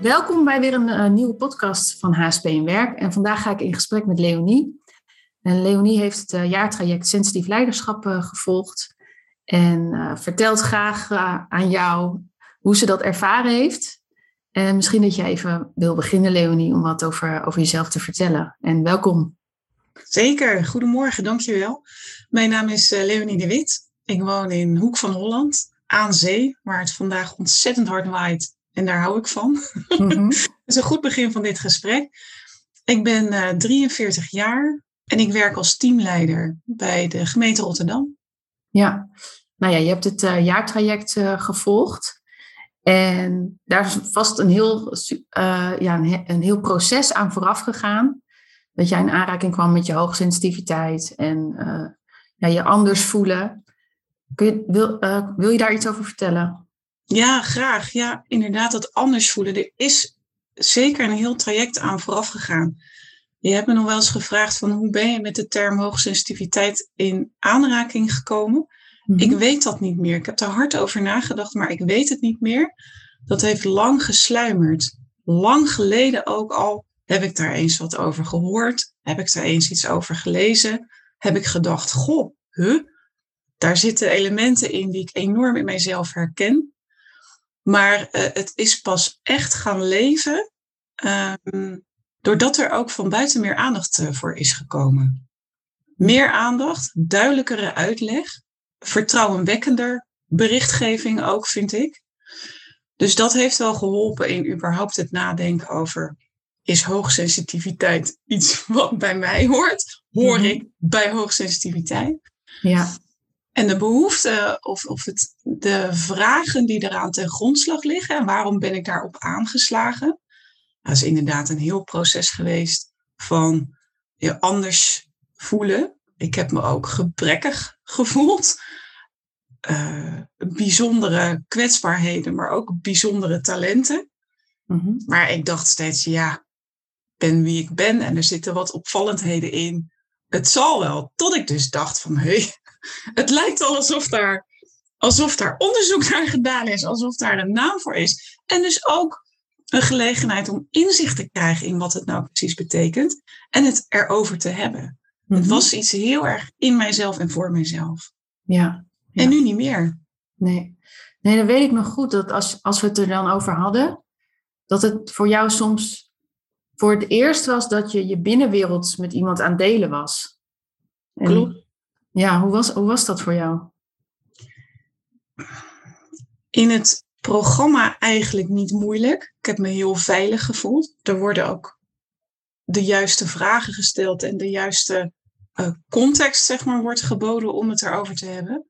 Welkom bij weer een uh, nieuwe podcast van HSP in Werk. En vandaag ga ik in gesprek met Leonie. En Leonie heeft het uh, jaartraject Sensitief Leiderschap uh, gevolgd. En vertelt graag aan jou hoe ze dat ervaren heeft. En misschien dat je even wil beginnen, Leonie, om wat over, over jezelf te vertellen. En welkom. Zeker, goedemorgen, dankjewel. Mijn naam is Leonie de Wit. Ik woon in Hoek van Holland, aan zee, waar het vandaag ontzettend hard waait en daar hou ik van. Mm dat is een goed begin van dit gesprek. Ik ben uh, eh, 43 jaar en ik werk als teamleider bij de gemeente Rotterdam. Ja, nou ja, je hebt het uh, jaartraject uh, gevolgd. En daar is vast een heel, ja, een, een, heel proces aan vooraf gegaan. Dat jij in aanraking kwam met je hoogsensitiviteit en ja, je anders voelen. Kun je, wil, wil je daar iets over vertellen? Ja, graag. Ja, inderdaad, dat anders voelen. Er is zeker een heel traject aan vooraf gegaan. Je hebt me nog wel eens gevraagd van hoe ben je met de term hoogsensitiviteit in aanraking gekomen? Mhm. Ik weet dat niet meer. Ik heb daar hard over nagedacht, maar ik weet het niet meer. Dat heeft lang gesluimerd. Lang geleden ook al heb ik daar eens wat over gehoord. Heb ik daar eens iets over gelezen. Heb ik gedacht, goh, huh? Daar zitten elementen in die ik enorm in mijzelf herken. Maar uh, het is pas echt gaan leven um, doordat er ook van buiten meer aandacht uh, voor is gekomen. Meer aandacht, duidelijkere uitleg, vertrouwenwekkender berichtgeving ook, vind ik. Dus dat heeft wel geholpen in überhaupt het nadenken over is hoogsensitiviteit iets wat bij mij hoort? Hoor mm -hmm. ik bij hoogsensitiviteit? Ja. En de behoefte of, of het, de vragen die eraan ten grondslag liggen en waarom ben ik daarop aangeslagen, dat is inderdaad een heel proces geweest van je anders voelen. Ik heb me ook gebrekkig gevoeld. Uh, bijzondere kwetsbaarheden, maar ook bijzondere talenten. Mm-hmm. Maar ik dacht steeds, ja, ben wie ik ben en er zitten wat opvallendheden in. Het zal wel. Tot ik dus dacht van, hé, hey, het lijkt al alsof daar, alsof daar onderzoek naar gedaan is, alsof daar een naam voor is. En dus ook een gelegenheid om inzicht te krijgen in wat het nou precies betekent en het erover te hebben. Het mhm. was iets heel erg in mijzelf en voor mijzelf. Ja. En nu niet meer. Nee. Nee, dan weet ik nog goed dat als, als we het er dan over hadden, dat het voor jou soms voor het eerst was dat je je binnenwereld met iemand aan delen was. En, Klopt. Ja, hoe was, hoe was dat voor jou? In het programma eigenlijk niet moeilijk. Ik heb me heel veilig gevoeld. Er worden ook de juiste vragen gesteld en de juiste uh, context, zeg maar, wordt geboden om het erover te hebben.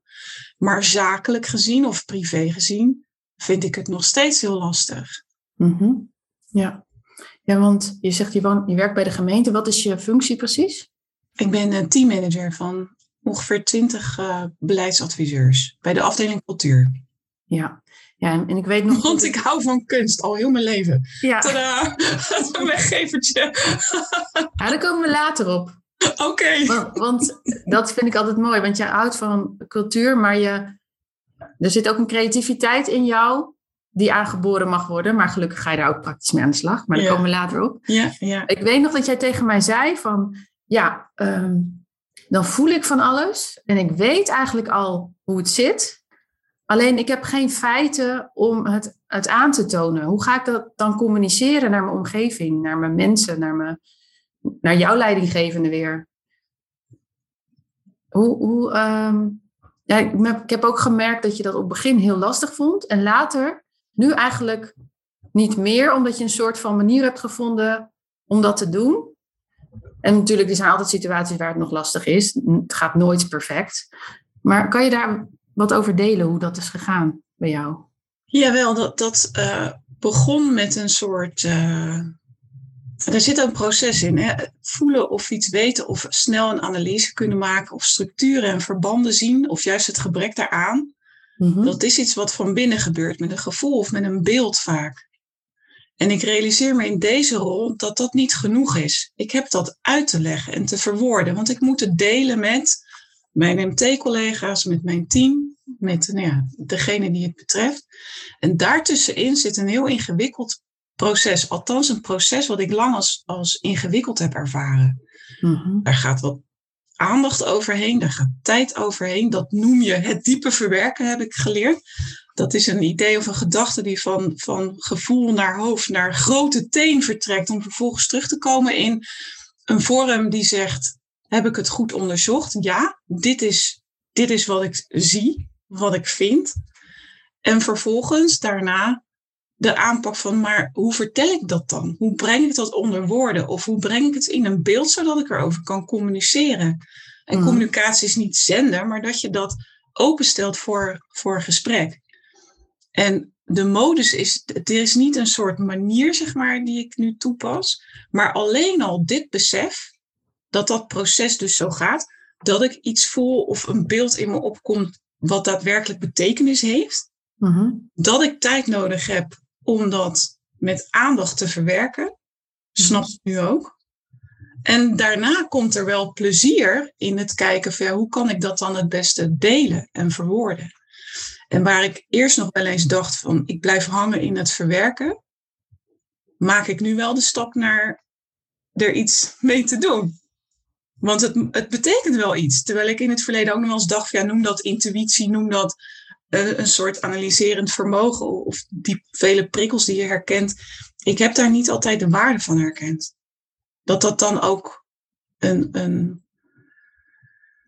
Maar zakelijk gezien of privé gezien vind ik het nog steeds heel lastig. Mm -hmm. Ja. ja, want je zegt je, woont, je werkt bij de gemeente. Wat is je functie precies? Ik ben een teammanager van ongeveer twintig uh, beleidsadviseurs bij de afdeling cultuur. Ja. Ja, en, ik weet nog. Want ik hou van kunst al heel mijn leven. Ja. Tadaa! een weggevertje. ja, daar komen we later op. Oké. Want, want, dat vind ik altijd mooi, want je houdt van cultuur, maar je, er zit ook een creativiteit in jou die aangeboren mag worden. Maar gelukkig ga je daar ook praktisch mee aan de slag. Maar daar komen we later op. Ja, ja. Ik weet nog dat jij tegen mij zei van, ja, um, dan voel ik van alles en ik weet eigenlijk al hoe het zit. Alleen ik heb geen feiten om het, aan te tonen. Hoe ga ik dat dan communiceren naar mijn omgeving, naar mijn mensen, naar, mijn, naar jouw leidinggevende weer? Hoe, hoe, ehm, ik heb ook gemerkt dat je dat op het begin heel lastig vond. En later, nu eigenlijk niet meer, omdat je een soort van manier hebt gevonden om dat te doen. En natuurlijk, er zijn altijd situaties waar het nog lastig is. Het gaat nooit perfect. Maar kan je daar wat over delen, hoe dat is gegaan bij jou? Jawel, dat, dat uh, begon met een soort. Uh, er zit een proces in. Hè? Voelen of iets weten, of snel een analyse kunnen maken, of structuren en verbanden zien, of juist het gebrek daaraan. Mm Dat is iets wat van binnen gebeurt, met een gevoel of met een beeld vaak. En ik realiseer me in deze rol dat dat niet genoeg is. Ik heb dat uit te leggen en te verwoorden, want ik moet het delen met mijn MT-collega's, met mijn team, met nou ja, degene die het betreft. En daartussenin zit een heel ingewikkeld proces. Althans, een proces wat ik lang als, als ingewikkeld heb ervaren. Mhm. Daar gaat wat aandacht overheen, daar gaat tijd overheen. Dat noem je het diepe verwerken, heb ik geleerd. Dat is een idee of een gedachte die van, van gevoel naar hoofd, naar grote teen vertrekt, om vervolgens terug te komen in een vorm die zegt: Heb ik het goed onderzocht? Ja, dit is, dit is wat ik zie, wat ik vind. En vervolgens daarna de aanpak van, maar hoe vertel ik dat dan? Hoe breng ik dat onder woorden? Of hoe breng ik het in een beeld zodat ik erover kan communiceren? En Mhm. communicatie is niet zenden, maar dat je dat openstelt voor, voor gesprek. En de modus is, er is niet een soort manier, zeg maar, die ik nu toepas. Maar alleen al dit besef, dat dat proces dus zo gaat, dat ik iets voel of een beeld in me opkomt wat daadwerkelijk betekenis heeft Mhm. dat ik tijd nodig heb om dat met aandacht te verwerken. Snap ik nu ook. En daarna komt er wel plezier in het kijken van ja, hoe kan ik dat dan het beste delen en verwoorden. En waar ik eerst nog wel eens dacht van ik blijf hangen in het verwerken, maak ik nu wel de stap naar er iets mee te doen. Want het, het betekent wel iets. Terwijl ik in het verleden ook nog wel eens dacht, van, ja, noem dat intuïtie, noem dat eh, een soort analyserend vermogen of die vele prikkels die je herkent. Ik heb daar niet altijd de waarde van herkend. Dat dat dan ook een, een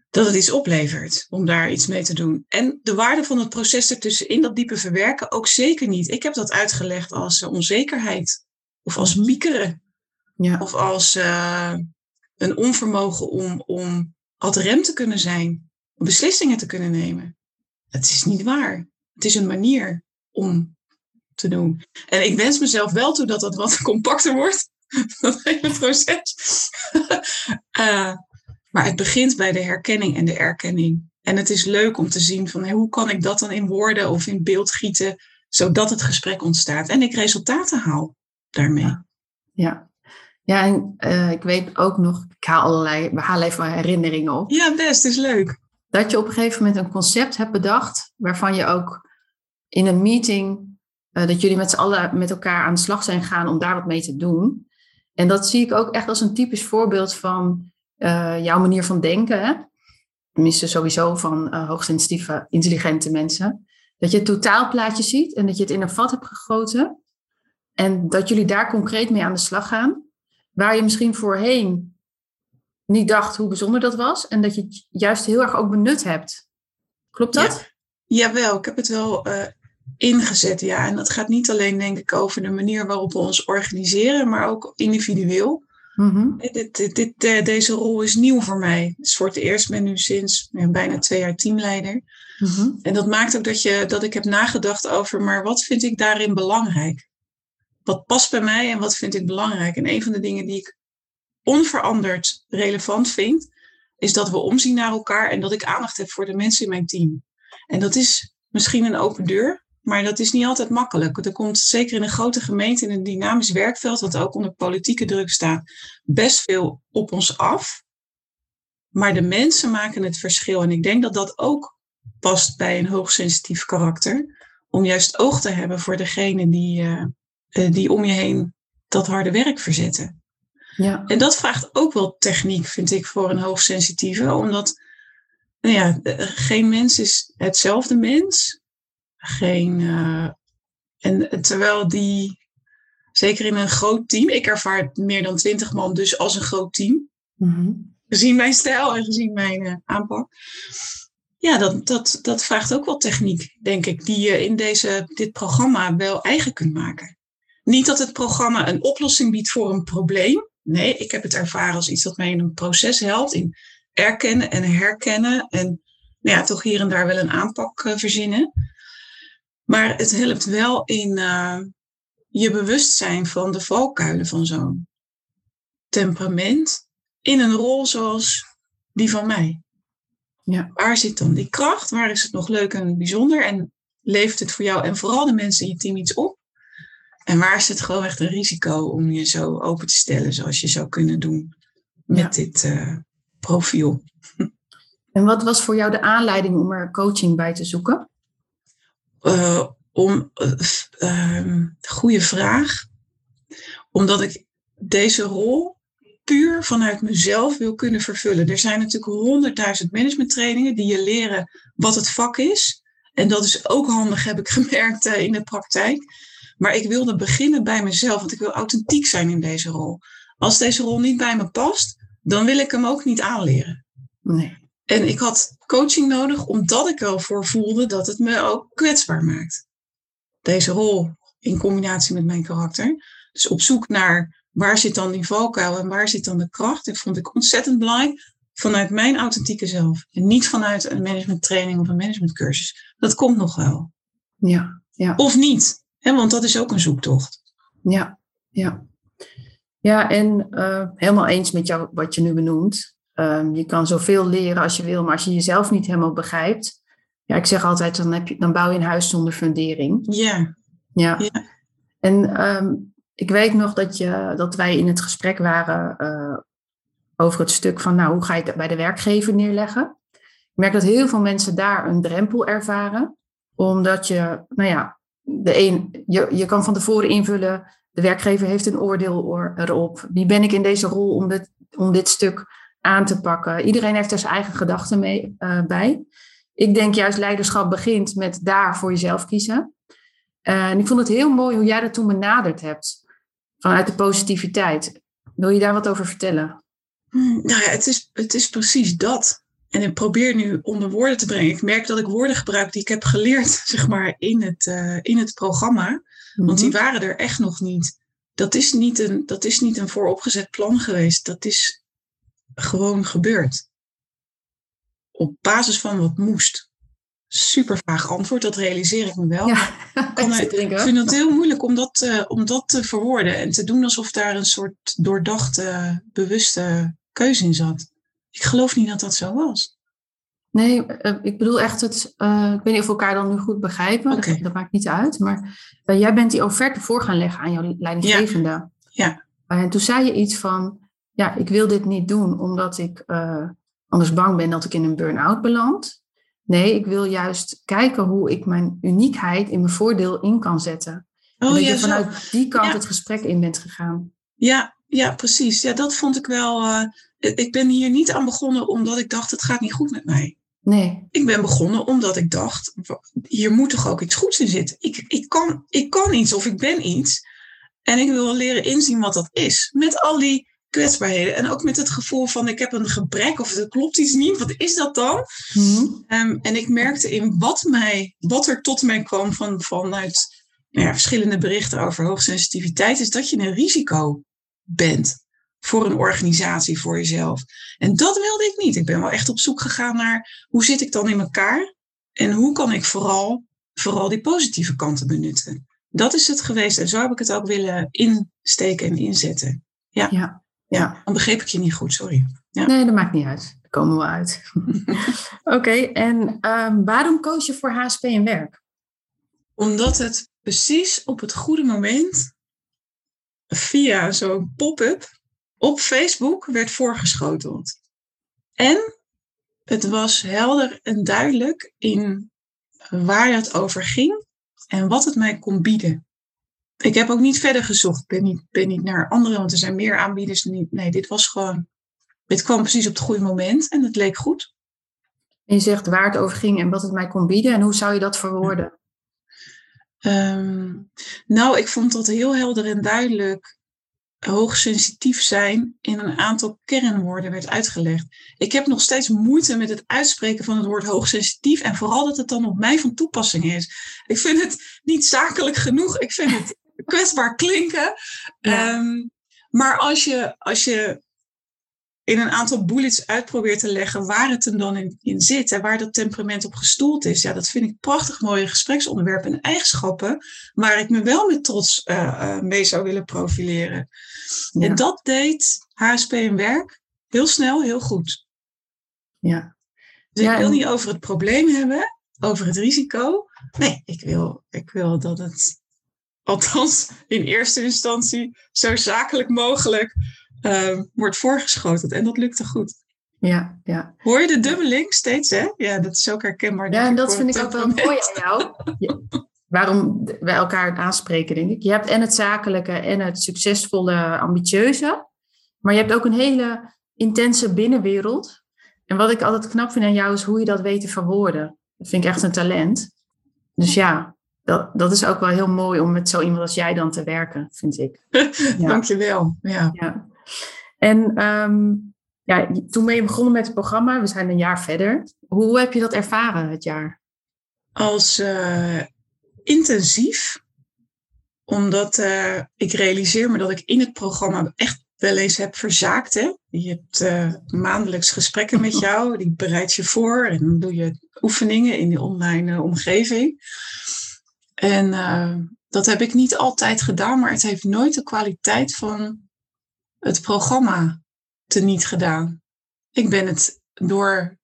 dat het iets oplevert om daar iets mee te doen. En de waarde van het proces ertussenin, dat diepe verwerken, ook zeker niet. Ik heb dat uitgelegd als eh, onzekerheid of als piekeren Ja. of als eh, een onvermogen om, om ad rem te kunnen zijn, om beslissingen te kunnen nemen. Het is niet waar. Het is een manier om te doen. En ik wens mezelf wel toe dat dat wat compacter wordt, dat hele proces. Eh, maar het begint bij de herkenning en de erkenning. En het is leuk om te zien van hey, hoe kan ik dat dan in woorden of in beeld gieten, zodat het gesprek ontstaat en ik resultaten haal daarmee. Ja, ja en eh, ik weet ook nog, ik haal allerlei, we halen even herinneringen op. Ja, best, is leuk. Dat je op een gegeven moment een concept hebt bedacht, waarvan je ook in een meeting, eh, dat jullie met z'n allen met elkaar aan de slag zijn gegaan om daar wat mee te doen. En dat zie ik ook echt als een typisch voorbeeld van eh, jouw manier van denken. Hè? Tenminste, sowieso van eh, hoogsensitieve, intelligente mensen. Dat je het totaalplaatje ziet en dat je het in een vat hebt gegoten. En dat jullie daar concreet mee aan de slag gaan. Waar je misschien voorheen niet dacht hoe bijzonder dat was. En dat je het juist heel erg ook benut hebt. Klopt dat? Jawel, ik heb het wel eh, ingezet, ja. En dat gaat niet alleen, denk ik, over de manier waarop we ons organiseren, maar ook individueel. Mhm. Dit, dit, dit, deze rol is nieuw voor mij. Dus voor het eerst ben ik nu sinds ja, bijna twee jaar teamleider. Mhm. En dat maakt ook dat, je, dat ik heb nagedacht over, maar wat vind ik daarin belangrijk? Wat past bij mij en wat vind ik belangrijk? En een van de dingen die ik onveranderd relevant vind, is dat we omzien naar elkaar en dat ik aandacht heb voor de mensen in mijn team. En dat is misschien een open deur, maar dat is niet altijd makkelijk. Er komt zeker in een grote gemeente, in een dynamisch werkveld, wat ook onder politieke druk staat, best veel op ons af. Maar de mensen maken het verschil. En ik denk dat dat ook past bij een hoogsensitief karakter. Om juist oog te hebben voor degene die, uh, uh, die om je heen dat harde werk verzetten. Ja. En dat vraagt ook wel techniek, vind ik, voor een hoogsensitieve. Omdat nou ja, geen mens is hetzelfde mens. Geen, uh, en terwijl die, zeker in een groot team, ik ervaar meer dan twintig man dus als een groot team. Mm-hmm. Gezien mijn stijl en gezien mijn uh, aanpak. Ja, dat, dat, dat vraagt ook wel techniek, denk ik, die je in deze, dit programma wel eigen kunt maken. Niet dat het programma een oplossing biedt voor een probleem. Nee, ik heb het ervaren als iets dat mij in een proces helpt. In erkennen en herkennen. En nou ja, toch hier en daar wel een aanpak uh, verzinnen. Maar het helpt wel in uh, je bewustzijn van de valkuilen van zo'n temperament. In een rol zoals die van mij. Ja. Waar zit dan die kracht? Waar is het nog leuk en bijzonder? En levert het voor jou en vooral de mensen in je team iets op? En waar is het gewoon echt een risico om je zo open te stellen zoals je zou kunnen doen met ja. dit uh, profiel? En wat was voor jou de aanleiding om er coaching bij te zoeken? Uh, om, uh, goede vraag. Omdat ik deze rol puur vanuit mezelf wil kunnen vervullen. Er zijn natuurlijk honderdduizend managementtrainingen die je leren wat het vak is. En dat is ook handig, heb ik gemerkt in de praktijk. Maar ik wilde beginnen bij mezelf, want ik wil authentiek zijn in deze rol. Als deze rol niet bij me past, dan wil ik hem ook niet aanleren. Nee. En ik had coaching nodig omdat ik er voor voelde dat het me ook kwetsbaar maakt. Deze rol in combinatie met mijn karakter. Dus op zoek naar waar zit dan die valkuil en waar zit dan de kracht. Dat vond ik ontzettend belangrijk vanuit mijn authentieke zelf. En niet vanuit een managementtraining of een managementcursus. Dat komt nog wel. Ja, ja. Of niet, want dat is ook een zoektocht. Ja, ja. Ja, en uh, helemaal eens met jou wat je nu benoemt. Um, je kan zoveel leren als je wil, maar als je jezelf niet helemaal begrijpt. Ja, ik zeg altijd, dan, heb je, dan bouw je een huis zonder fundering. Ja. Ja. ja. En um, ik weet nog dat, je, dat wij in het gesprek waren uh, over het stuk van, nou, hoe ga je het bij de werkgever neerleggen? Ik merk dat heel veel mensen daar een drempel ervaren, omdat je, nou ja, de je, je kan van tevoren invullen, de werkgever heeft een oordeel erop. Wie ben ik in deze rol om dit, om dit stuk aan te pakken? Iedereen heeft er zijn eigen gedachten mee, uh, bij. Ik denk juist leiderschap begint met daar voor jezelf kiezen. Uh, en ik vond het heel mooi hoe jij dat toen benaderd hebt. Vanuit de positiviteit. Wil je daar wat over vertellen? Hmm, nou ja, het is, het is precies dat. En ik probeer nu onder woorden te brengen. Ik merk dat ik woorden gebruik die ik heb geleerd, zeg maar, in het, uh, in het programma. Want die mhm. waren er echt nog niet. Dat is niet, een, dat is niet een vooropgezet plan geweest. Dat is gewoon gebeurd. Op basis van wat moest. Super vaag antwoord, dat realiseer ik me wel. Ja, ik vind het heel moeilijk om dat, uh, om dat te verwoorden en te doen alsof daar een soort doordachte, bewuste keuze in zat. Ik geloof niet dat dat zo was. Nee, uh, ik bedoel echt het. Uh, ik weet niet of we elkaar dan nu goed begrijpen. Okay. Dat, dat, maakt niet uit. Maar uh, jij bent die offerte voor gaan leggen aan jouw leidinggevende. Ja. ja. en toen zei je iets van: Ja, ik wil dit niet doen omdat ik anders bang ben dat ik in een burn-out beland. Nee, ik wil juist kijken hoe ik mijn uniekheid in mijn voordeel in kan zetten. Oh, en dat ja, je vanuit zo. die kant ja. het gesprek in bent gegaan. Ja, ja, precies. Ja, dat vond ik wel. ik ben hier niet aan begonnen omdat ik dacht: het gaat niet goed met mij. Nee. Ik ben begonnen omdat ik dacht, hier moet toch ook iets goeds in zitten. Ik, ik, kan, ik kan iets of ik ben iets. En ik wil leren inzien wat dat is. Met al die kwetsbaarheden. En ook met het gevoel van ik heb een gebrek of er klopt iets niet. Wat is dat dan? Mm-hmm. Um, en ik merkte in wat, mij, wat er tot mij kwam van, vanuit nou ja, verschillende berichten over hoogsensitiviteit, is dat je een risico bent voor een organisatie, voor jezelf. En dat wilde ik niet. Ik ben wel echt op zoek gegaan naar hoe zit ik dan in elkaar en hoe kan ik vooral, vooral die positieve kanten benutten. Dat is het geweest en zo heb ik het ook willen insteken en inzetten. Ja, ja. ja. dan begreep ik je niet goed, sorry. Ja. Nee, dat maakt niet uit. Daar komen we uit. Oké, okay, en um, waarom koos je voor HSP en werk? Omdat het precies op het goede moment via zo'n pop-up op Facebook werd voorgeschoteld. En het was helder en duidelijk in waar het over ging en wat het mij kon bieden. Ik heb ook niet verder gezocht. Ik ben niet, ben niet naar andere, want er zijn meer aanbieders. Nee, dit was gewoon. Dit kwam precies op het goede moment en het leek goed. En je zegt waar het over ging en wat het mij kon bieden. En hoe zou je dat verwoorden? Um, nou, ik vond dat heel helder en duidelijk hoogsensitief zijn in een aantal kernwoorden werd uitgelegd. Ik heb nog steeds moeite met het uitspreken van het woord hoogsensitief en vooral dat het dan op mij van toepassing is. Ik vind het niet zakelijk genoeg. Ik vind het kwetsbaar klinken. Ja. Um, maar als je, als je in een aantal bullets uitprobeert te leggen waar het hem dan in, in, zit en waar dat temperament op gestoeld is. Ja, dat vind ik prachtig mooie gespreksonderwerpen en eigenschappen waar ik me wel met trots uh, uh, mee zou willen profileren. Ja. En dat deed HSP en werk heel snel, heel goed. Ja. Dus ja, ik wil en... niet over het probleem hebben, over het risico. Nee, ik wil, ik wil dat het, althans in eerste instantie, zo zakelijk mogelijk uh, wordt voorgeschoten. En dat lukte goed. Ja, ja. Hoor je de dubbeling steeds, hè? Ja, dat is ook herkenbaar. Ja, en dat vind ik ook wel mooi aan jou. waarom wij elkaar aanspreken, denk ik. Je hebt en het zakelijke en het succesvolle, ambitieuze. Maar je hebt ook een hele intense binnenwereld. En wat ik altijd knap vind aan jou is hoe je dat weet te verwoorden. Dat vind ik echt een talent. Dus ja, dat, dat is ook wel heel mooi om met zo iemand als jij dan te werken, vind ik. Ja. Dankjewel. Ja. ja. En ehm, ja, toen ben je begonnen met het programma. We zijn een jaar verder. Hoe heb je dat ervaren, het jaar? Als uh, intensief. Omdat uh, ik realiseer me dat ik in het programma echt wel eens heb verzaakt. Hè? Je hebt uh, maandelijks gesprekken met jou. Die bereid je voor. En dan doe je oefeningen in die online omgeving. En dat heb ik niet altijd gedaan. Maar het heeft nooit de kwaliteit van het programma niet gedaan. Ik ben het door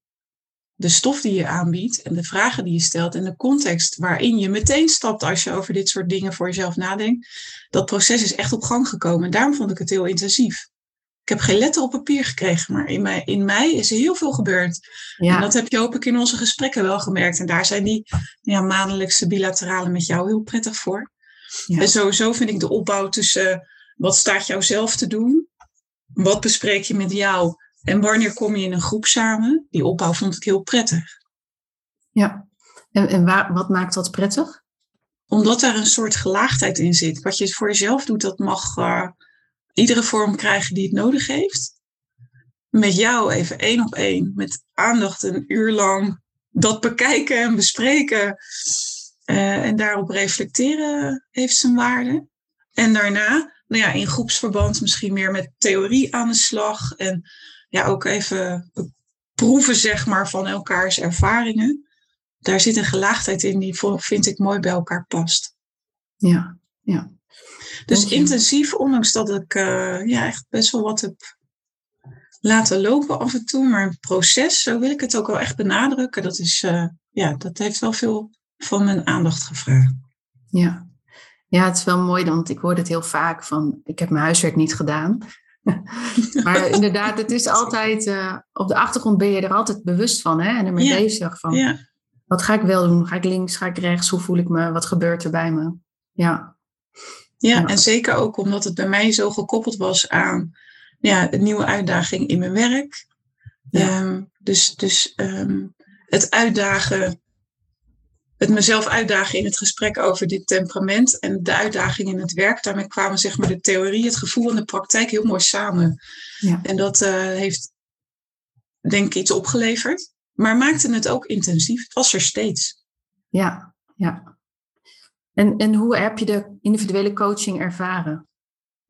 de stof die je aanbiedt en de vragen die je stelt en de context waarin je meteen stapt als je over dit soort dingen voor jezelf nadenkt, dat proces is echt op gang gekomen. En daarom vond ik het heel intensief. Ik heb geen letter op papier gekregen, maar in mij, in mij is er heel veel gebeurd. Ja. En dat heb je hoop ik in onze gesprekken wel gemerkt. En daar zijn die ja, maandelijkse bilaterale met jou heel prettig voor. Ja. En sowieso vind ik de opbouw tussen wat staat jou zelf te doen wat bespreek je met jou? En wanneer kom je in een groep samen? Die opbouw vond ik heel prettig. Ja, en, en waar, wat maakt dat prettig? Omdat daar een soort gelaagdheid in zit. Wat je voor jezelf doet, dat mag uh, iedere vorm krijgen die het nodig heeft. Met jou even één op één, met aandacht een uur lang dat bekijken en bespreken. Uh, en daarop reflecteren heeft zijn waarde. En daarna nou ja, in groepsverband misschien meer met theorie aan de slag. En ja, ook even proeven, zeg maar, van elkaars ervaringen. Daar zit een gelaagdheid in die, vind ik, mooi bij elkaar past. Ja, ja. Dus intensief, ondanks dat ik uh, ja, echt best wel wat heb laten lopen af en toe. Maar een proces, zo wil ik het ook wel echt benadrukken. Dat, is, uh, ja, dat heeft wel veel van mijn aandacht gevraagd. Ja, ja, het is wel mooi, want ik hoor het heel vaak van, ik heb mijn huiswerk niet gedaan. maar inderdaad, het is altijd, uh, op de achtergrond ben je er altijd bewust van hè, en ermee ja. bezig. Van, ja. Wat ga ik wel doen? Ga ik links, ga ik rechts? Hoe voel ik me? Wat gebeurt er bij me? Ja. Ja, en zeker ook omdat het bij mij zo gekoppeld was aan ja, een nieuwe uitdaging in mijn werk. Um, dus dus um, het uitdagen het mezelf uitdagen in het gesprek over dit temperament en de uitdaging in het werk. Daarmee kwamen zeg maar de theorie, het gevoel en de praktijk heel mooi samen. Ja. En dat uh, heeft denk ik iets opgeleverd, maar maakte het ook intensief. Het was er steeds. Ja, ja. En, en hoe heb je de individuele coaching ervaren?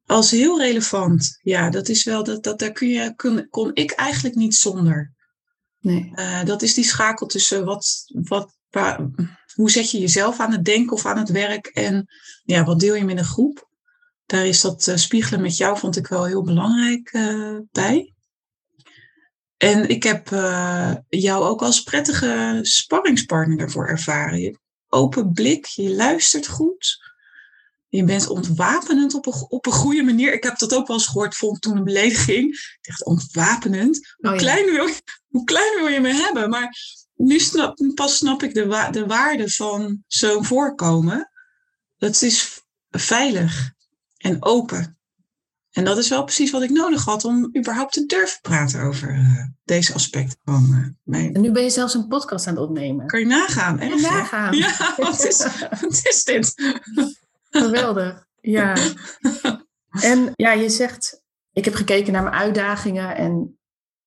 Als heel relevant. Ja, dat is wel, dat, dat, daar kun je, kon, kon ik eigenlijk niet zonder. Nee. Uh, dat is die schakel tussen wat, wat, hoe zet je jezelf aan het denken of aan het werk en ja, wat deel je met een groep? Daar is dat uh, spiegelen met jou, vond ik wel heel belangrijk uh, bij. En ik heb uh, jou ook als prettige sparringspartner daarvoor ervaren. Je open blik, je luistert goed. Je bent ontwapenend op een, op een goede manier. Ik heb dat ook wel eens gehoord, vond toen een belediging. Ik dacht, ontwapenend? Hoe, oh, ja. klein wil, hoe klein wil je me hebben? Maar nu snap, pas snap ik de, de waarde van zo'n voorkomen. Dat is veilig en open. En dat is wel precies wat ik nodig had om überhaupt te durven praten over uh, deze aspecten van uh, mijn... En nu ben je zelfs een podcast aan het opnemen. Kan je nagaan, hè? nagaan. Ja, wat is, wat is dit? Geweldig, ja. En ja, je zegt, ik heb gekeken naar mijn uitdagingen en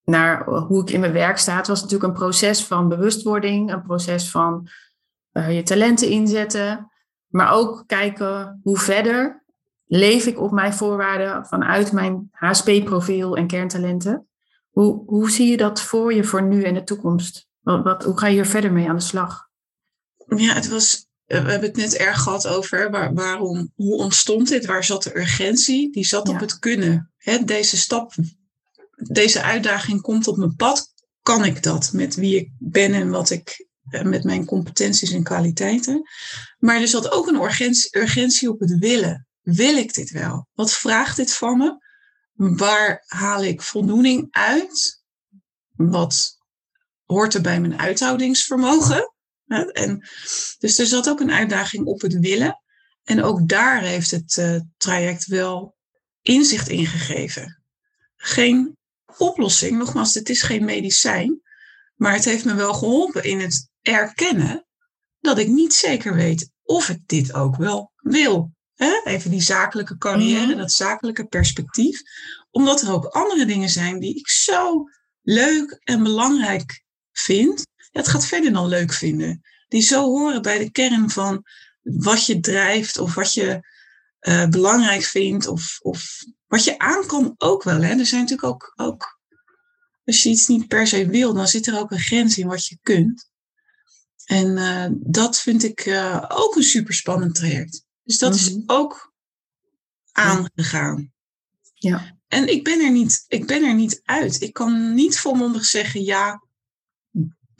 naar hoe ik in mijn werk sta. Het was natuurlijk een proces van bewustwording, een proces van uh, je talenten inzetten, maar ook kijken hoe verder leef ik op mijn voorwaarden vanuit mijn HSP-profiel en kerntalenten. Hoe, hoe zie je dat voor je voor nu en de toekomst? Wat, wat, hoe ga je hier verder mee aan de slag? Ja, het was, eh, we hebben het net erg gehad over waar, waarom, hoe ontstond dit? Waar zat de urgentie? Die zat op het kunnen. Hè, deze stap deze uitdaging komt op mijn pad, kan ik dat met wie ik ben en wat ik eh, met mijn competenties en kwaliteiten. Maar er zat ook een urgentie, urgentie op het willen. Wil ik dit wel? Wat vraagt dit van me? Waar haal ik voldoening uit? Wat hoort er bij mijn uithoudingsvermogen? En, dus er zat ook een uitdaging op het willen. En ook daar heeft het uh, traject wel inzicht in gegeven. Geen oplossing, nogmaals, het is geen medicijn. Maar het heeft me wel geholpen in het erkennen dat ik niet zeker weet of ik dit ook wel wil. Even die zakelijke carrière, mhm. dat zakelijke perspectief. Omdat er ook andere dingen zijn die ik zo leuk en belangrijk vind. Ja, het gaat verder dan leuk vinden. Die zo horen bij de kern van wat je drijft of wat je uh, belangrijk vindt of, of wat je aan kan ook wel. Hè. Er zijn natuurlijk ook, ook, als je iets niet per se wil, dan zit er ook een grens in wat je kunt. En uh, dat vind ik uh, ook een super spannend traject. Dus dat is mhm. ook aangegaan. Ja. En ik ben, er niet, ik ben er niet uit. Ik kan niet volmondig zeggen, ja,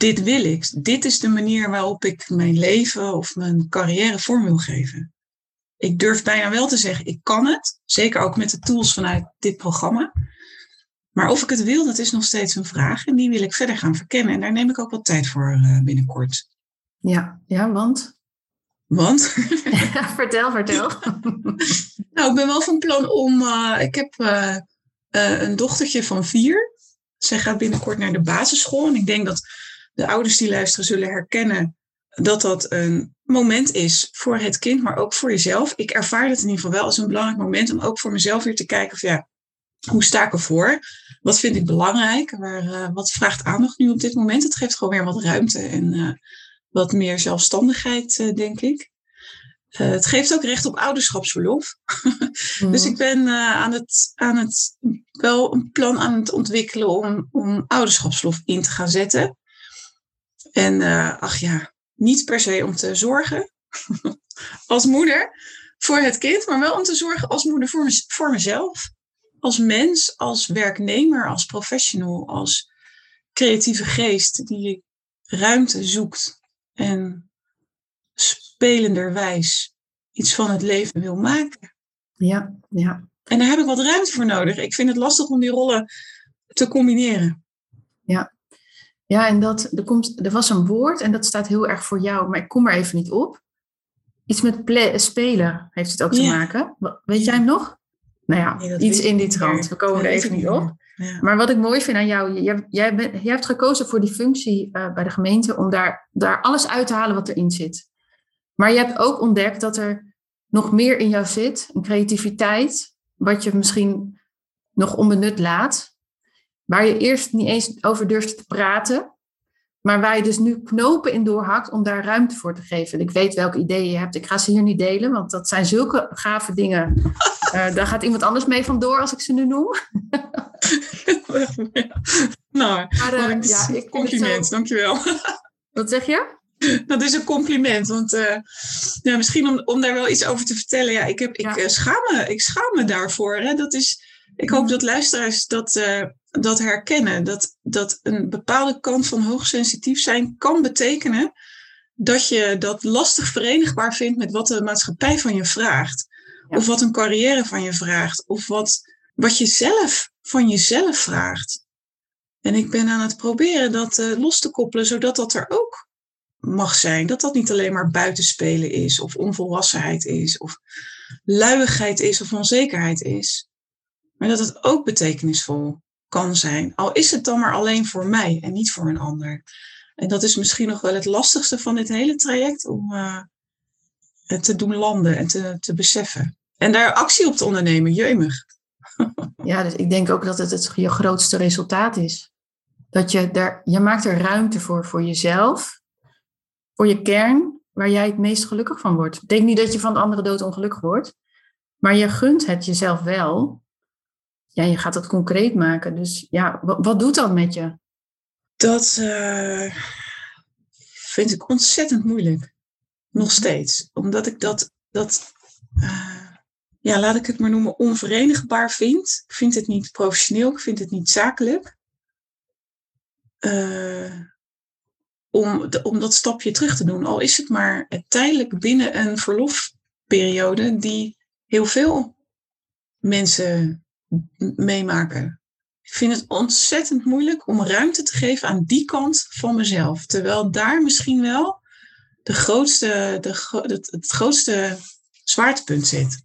dit wil ik. Dit is de manier waarop ik mijn leven of mijn carrière vorm wil geven. Ik durf bijna wel te zeggen, ik kan het. Zeker ook met de tools vanuit dit programma. Maar of ik het wil, dat is nog steeds een vraag. En die wil ik verder gaan verkennen. En daar neem ik ook wat tijd voor uh, binnenkort. Ja, ja, want? Want? vertel, vertel. nou, ik ben wel van plan om. Uh, ik heb uh, een dochtertje van vier. Zij gaat binnenkort naar de basisschool. En ik denk dat de ouders die luisteren zullen herkennen dat dat een moment is voor het kind, maar ook voor jezelf. Ik ervaar het in ieder geval wel als een belangrijk moment om ook voor mezelf weer te kijken of ja, hoe sta ik ervoor? Wat vind ik belangrijk? Waar, uh, wat vraagt aandacht nu op dit moment? Het geeft gewoon weer wat ruimte en uh, wat meer zelfstandigheid, uh, denk ik. het geeft ook recht op ouderschapsverlof. mm. dus ik ben aan, het, aan het wel een plan aan het ontwikkelen om, om ouderschapsverlof in te gaan zetten. En uh, ach ja, niet per se om te zorgen als moeder voor het kind, maar wel om te zorgen als moeder voor mezelf. Als mens, als werknemer, als professional, als creatieve geest die ruimte zoekt en spelenderwijs iets van het leven wil maken. Ja, ja. En daar heb ik wat ruimte voor nodig. Ik vind het lastig om die rollen te combineren. Ja, en dat, er, komt, er was een woord en dat staat heel erg voor jou, maar ik kom er even niet op. Iets met spelen heeft het ook te maken. Weet jij hem nog? Nou ja, iets in die trant. We komen er even niet op. Ja. Maar wat ik mooi vind aan jou, jij, jij, hebt gekozen voor die functie uh, bij de gemeente om daar, daar alles uit te halen wat erin zit. Maar je hebt ook ontdekt dat er nog meer in jou zit, een creativiteit, wat je misschien nog onbenut laat waar je eerst niet eens over durft te praten, maar waar je dus nu knopen in doorhakt om daar ruimte voor te geven. Ik weet welke ideeën je hebt. Ik ga ze hier niet delen, want dat zijn zulke gave dingen. Uh, daar gaat iemand anders mee vandoor als ik ze nu noem. nou, maar, uh, ja, ik compliment, zo... dankjewel. Wat zeg je? Dat is een compliment, want uh, ja, misschien om, om daar wel iets over te vertellen. Ja, ik, heb, ik, ja. schaam, me, ik schaam me daarvoor. Hè. Dat is, ik hoop dat luisteraars dat, dat herkennen. Dat, dat een bepaalde kant van hoogsensitief zijn kan betekenen dat je dat lastig verenigbaar vindt met wat de maatschappij van je vraagt. Of wat een carrière van je vraagt. Of wat, wat je zelf van jezelf vraagt. En ik ben aan het proberen dat uh, los te koppelen, zodat dat er ook mag zijn. Dat dat niet alleen maar buitenspelen is, of onvolwassenheid is, of luiigheid is, of onzekerheid is. Maar dat het ook betekenisvol kan zijn. Al is het dan maar alleen voor mij en niet voor een ander. En dat is misschien nog wel het lastigste van dit hele traject om uh, het te doen landen en te, te beseffen. En daar actie op te ondernemen, jeumig. ja, dus ik denk ook dat het het je grootste resultaat is. Dat je daar, je maakt er ruimte voor, voor jezelf, voor je kern, waar jij het meest gelukkig van wordt. Ik denk niet dat je van de andere dood ongelukkig wordt, maar je gunt het jezelf wel ja, je gaat het concreet maken. Dus ja, wat, wat doet dat met je? Dat uh, vind ik ontzettend moeilijk. Nog steeds. Omdat ik dat, dat uh, ja, laat ik het maar noemen, onverenigbaar vind. Ik vind het niet professioneel, ik vind het niet zakelijk. Uh, om, de, om dat stapje terug te doen. Al is het maar tijdelijk binnen een verlofperiode die heel veel mensen meemaken. Ik vind het ontzettend moeilijk om ruimte te geven aan die kant van mezelf. Terwijl daar misschien wel de grootste, de, het, het grootste zwaartepunt zit.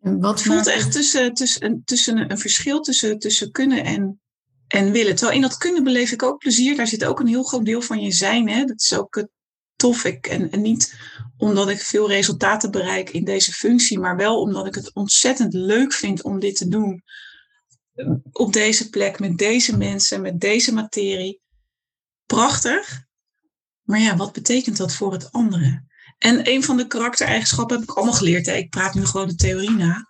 En wat het voelt echt tussen, tussen, tussen een verschil tussen, tussen kunnen en, en willen. Terwijl in dat kunnen beleef ik ook plezier. Daar zit ook een heel groot deel van je zijn. Hè? Dat is ook tof. Ik, en, en niet omdat ik veel resultaten bereik in deze functie, maar wel omdat ik het ontzettend leuk vind om dit te doen. Op deze plek, met deze mensen, met deze materie. Prachtig. Maar ja, wat betekent dat voor het andere? En een van de karaktereigenschappen heb ik allemaal geleerd. Hè. Ik praat nu gewoon de theorie na.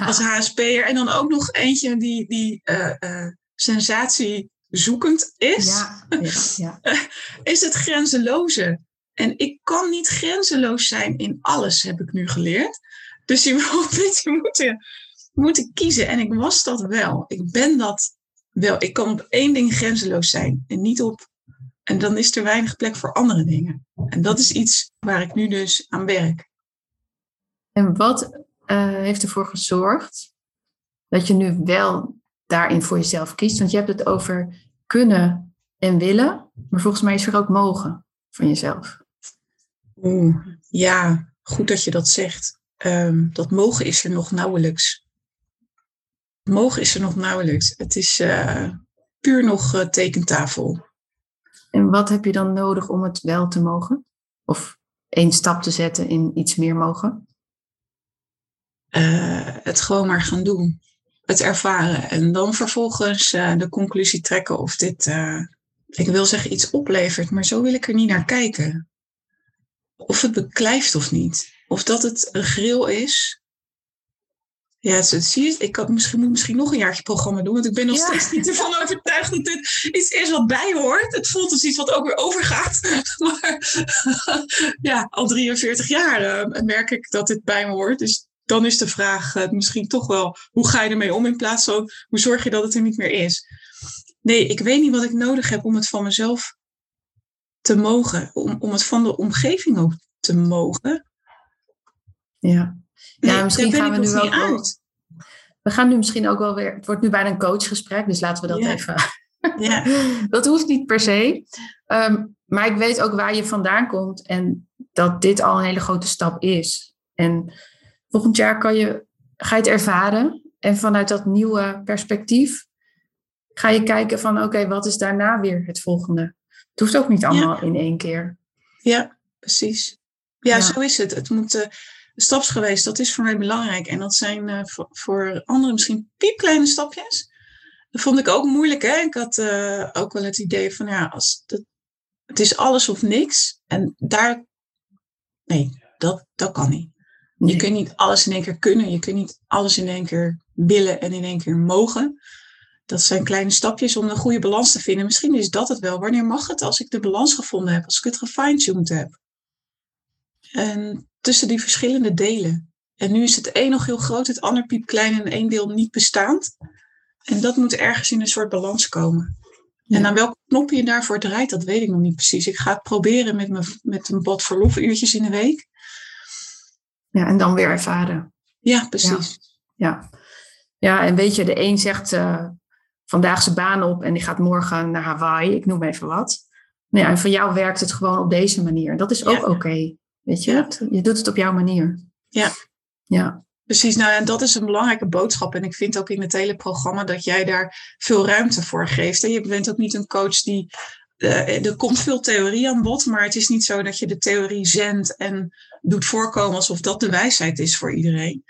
Als HSP'er. En dan ook nog eentje die, die uh, uh, sensatiezoekend is. Ja, ja, ja. is het grenzeloze. En ik kan niet grenzeloos zijn in alles, heb ik nu geleerd. Dus je moet, je moet, moeten kiezen. En ik was dat wel. Ik ben dat wel. Ik kan op één ding grenzeloos zijn. En niet op en dan is er weinig plek voor andere dingen. En dat is iets waar ik nu dus aan werk. En wat uh, heeft ervoor gezorgd dat je nu wel daarin voor jezelf kiest? Want je hebt het over kunnen en willen, maar volgens mij is er ook mogen van jezelf. Oeh, ja, goed dat je dat zegt. Um, dat mogen is er nog nauwelijks. Mogen is er nog nauwelijks. Het is uh, puur nog uh, tekentafel. En wat heb je dan nodig om het wel te mogen? Of één stap te zetten in iets meer mogen? Uh, het gewoon maar gaan doen. Het ervaren. En dan vervolgens de conclusie trekken of dit, ik wil zeggen, iets oplevert. Maar zo wil ik er niet naar kijken. Of het beklijft of niet. Of dat het een grill is ja, zie je, ik had misschien, moet misschien nog een jaartje programma doen, want ik ben nog steeds niet ervan overtuigd dat dit iets is wat bij hoort. Het voelt als iets wat ook weer overgaat. Maar ja, al 43 jaar uh, merk ik dat dit bij me hoort. Dus dan is de vraag uh, misschien toch wel, hoe ga je ermee om in plaats van, hoe zorg je dat het er niet meer is? Nee, ik weet niet wat ik nodig heb om het van mezelf te mogen, om, om het van de omgeving ook te mogen. Ja ja, misschien gaan we nu ook wel, We gaan nu misschien ook wel weer. Het wordt nu bijna een coachgesprek, dus laten we dat even. Ja. dat hoeft niet per se. Ehm, maar ik weet ook waar je vandaan komt en dat dit al een hele grote stap is. En volgend jaar kan je, ga je het ervaren en vanuit dat nieuwe perspectief ga je kijken van oké, wat is daarna weer het volgende? Het hoeft ook niet allemaal in één keer. Ja, precies. Ja, zo is het. Het moet, uh, stapsgewijs, dat is voor mij belangrijk. En dat zijn uh, voor, voor, anderen misschien piepkleine stapjes. Dat vond ik ook moeilijk. Hè? Ik had uh, ook wel het idee van, ja, als dat, het is alles of niks. En daar, nee, dat, dat kan niet. Je kunt niet alles in één keer kunnen. Je kunt niet alles in één keer willen en in één keer mogen. Dat zijn kleine stapjes om een goede balans te vinden. Misschien is dat het wel. Wanneer mag het als ik de balans gevonden heb? Als ik het gefine-tuned heb? En tussen die verschillende delen. En nu is het een nog heel groot, het ander piepklein en één deel niet bestaand. En dat moet ergens in een soort balans komen. En aan welke knop je daarvoor draait, dat weet ik nog niet precies. Ik ga het proberen met, mijn, met een bad verlofuurtjes in de week. Ja, en dan weer ervaren. Ja, precies. Ja, ja. en weet je, de een zegt uh, vandaag zijn baan op en die gaat morgen naar Hawaii, ik noem even wat. Nou ja, en voor jou werkt het gewoon op deze manier. Dat is ook oké. Weet je, je doet het op jouw manier. Ja. Ja. Precies, nou en dat is een belangrijke boodschap. En ik vind ook in het hele programma dat jij daar veel ruimte voor geeft. En je bent ook niet een coach die. Uh, er komt veel theorie aan bod, maar het is niet zo dat je de theorie zendt en doet voorkomen alsof dat de wijsheid is voor iedereen.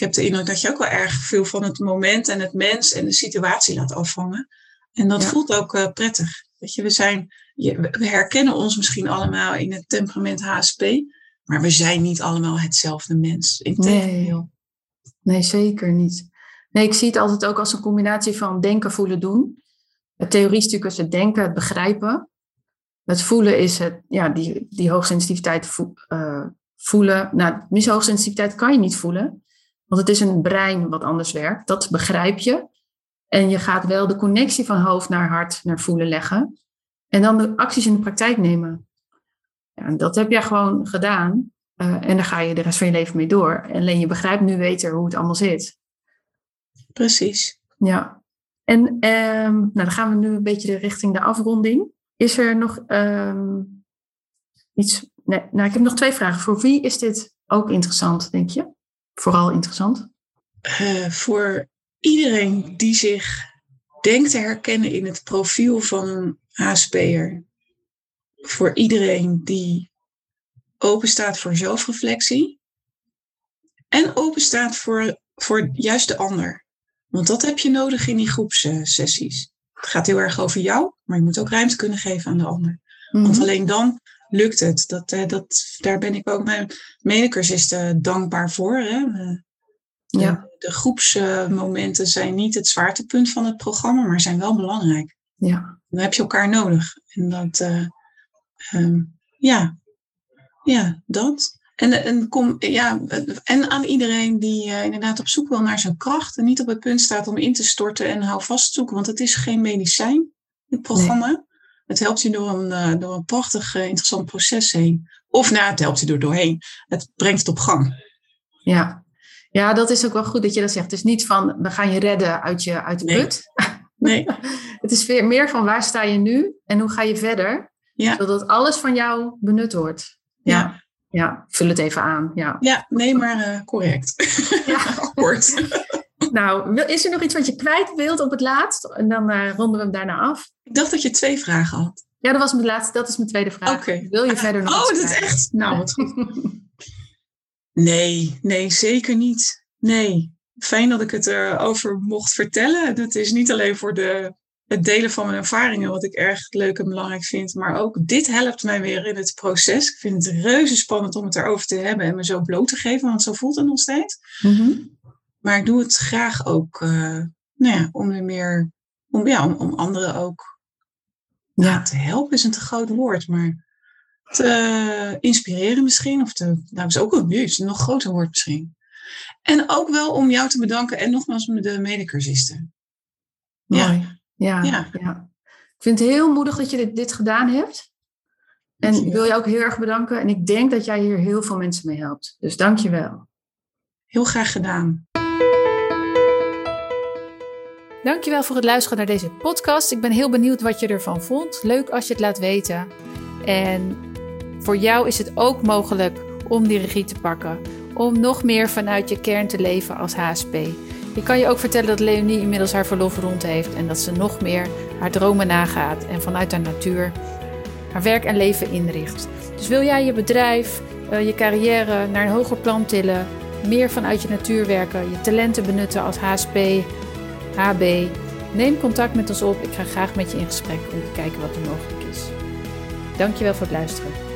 Ik heb de indruk dat je ook wel erg veel van het moment en het mens en de situatie laat afvangen. En dat voelt ook uh, prettig. Weet je, we zijn we herkennen ons misschien allemaal in het temperament HSP, maar we zijn niet allemaal hetzelfde mens. Nee. nee, zeker niet. Nee, ik zie het altijd ook als een combinatie van denken, voelen, doen. Het theoriestuk is het denken, het begrijpen. Het voelen is het, ja, die, die hoogsensitiviteit vo, uh, voelen. Nou, mis hoogsensitiviteit kan je niet voelen, want het is een brein wat anders werkt. Dat begrijp je. En je gaat wel de connectie van hoofd naar hart, naar voelen leggen. En dan de acties in de praktijk nemen. Ja, en dat heb jij gewoon gedaan. Uh, en daar ga je de rest van je leven mee door. En alleen je begrijpt nu beter hoe het allemaal zit. Precies. Ja. En um, nou, dan gaan we nu een beetje richting de afronding. Is er nog um, iets Nee, nou, ik heb nog twee vragen. Voor wie is dit ook interessant, denk je? Vooral interessant? Uh, voor iedereen die zich denkt te herkennen in het profiel van een HSP'er. Voor iedereen die open staat voor zelfreflectie. En open staat voor, voor juist de ander. Want dat heb je nodig in die groepssessies. Het gaat heel erg over jou, maar je moet ook ruimte kunnen geven aan de ander. Want mhm. alleen dan lukt het. Dat, eh, dat, daar ben ik ook mijn medecursisten dankbaar voor. Hè? ja. De groepsmomenten zijn niet het zwaartepunt van het programma, maar zijn wel belangrijk. Ja. Dan heb je elkaar nodig. En dat, uh, um, ja, ja, dat. En, en, kom, ja, en aan iedereen die uh, inderdaad op zoek wil naar zijn kracht en niet op het punt staat om in te storten en hou vast zoeken, want het is geen medicijn, het programma. Het helpt je door een, uh, door een prachtig interessant proces heen. Of nou, het helpt je er doorheen. Het brengt het op gang. Ja, ja, dat is ook wel goed dat je dat zegt. Het is niet van, we gaan je redden uit, je, uit de put. Nee. het is meer van, waar sta je nu en hoe ga je verder? Ja. Zodat alles van jou benut wordt. Ja. ja. vul het even aan. Ja, ja nee, maar uh, correct. Ja. Kort. Nou, is er nog iets wat je kwijt wilt op het laatst? En dan uh, ronden we hem daarna af. Ik dacht dat je twee vragen had. Ja, dat was mijn laatste. Dat is mijn tweede vraag. Oké. Wil je verder nog Oh, dat is echt? Nou, wat goed. Nee, nee, zeker niet. Nee. Fijn dat ik het erover mocht vertellen. Dat is niet alleen voor de, het delen van mijn ervaringen, wat ik erg leuk en belangrijk vind, maar ook dit helpt mij weer in het proces. Ik vind het reuze spannend om het erover te hebben en me zo bloot te geven, want zo voelt het nog steeds. Mhm. Maar ik doe het graag ook uh, nou ja, om weer meer, om, ja, om, om anderen ook ja. te helpen is een te groot woord, maar te inspireren misschien. Of te, nou, is ook een, een nog groter woord misschien. En ook wel om jou te bedanken en nogmaals de medecursisten. Ja. Ja, ja. ja. Ik vind het heel moedig dat je dit, dit gedaan hebt. En ik wil je ook heel erg bedanken. En ik denk dat jij hier heel veel mensen mee helpt. Dus dank je wel. Heel graag gedaan. Dankjewel voor het luisteren naar deze podcast. Ik ben heel benieuwd wat je ervan vond. Leuk als je het laat weten. En voor jou is het ook mogelijk om die regie te pakken. Om nog meer vanuit je kern te leven als HSP. Ik kan je ook vertellen dat Leonie inmiddels haar verlof rond heeft. En dat ze nog meer haar dromen nagaat. En vanuit haar natuur haar werk en leven inricht. Dus wil jij je bedrijf, eh, je carrière naar een hoger plan tillen. Meer vanuit je natuur werken. Je talenten benutten als HSP, HB. Neem contact met ons op. Ik ga graag met je in gesprek om te kijken wat er mogelijk is. Dankjewel voor het luisteren.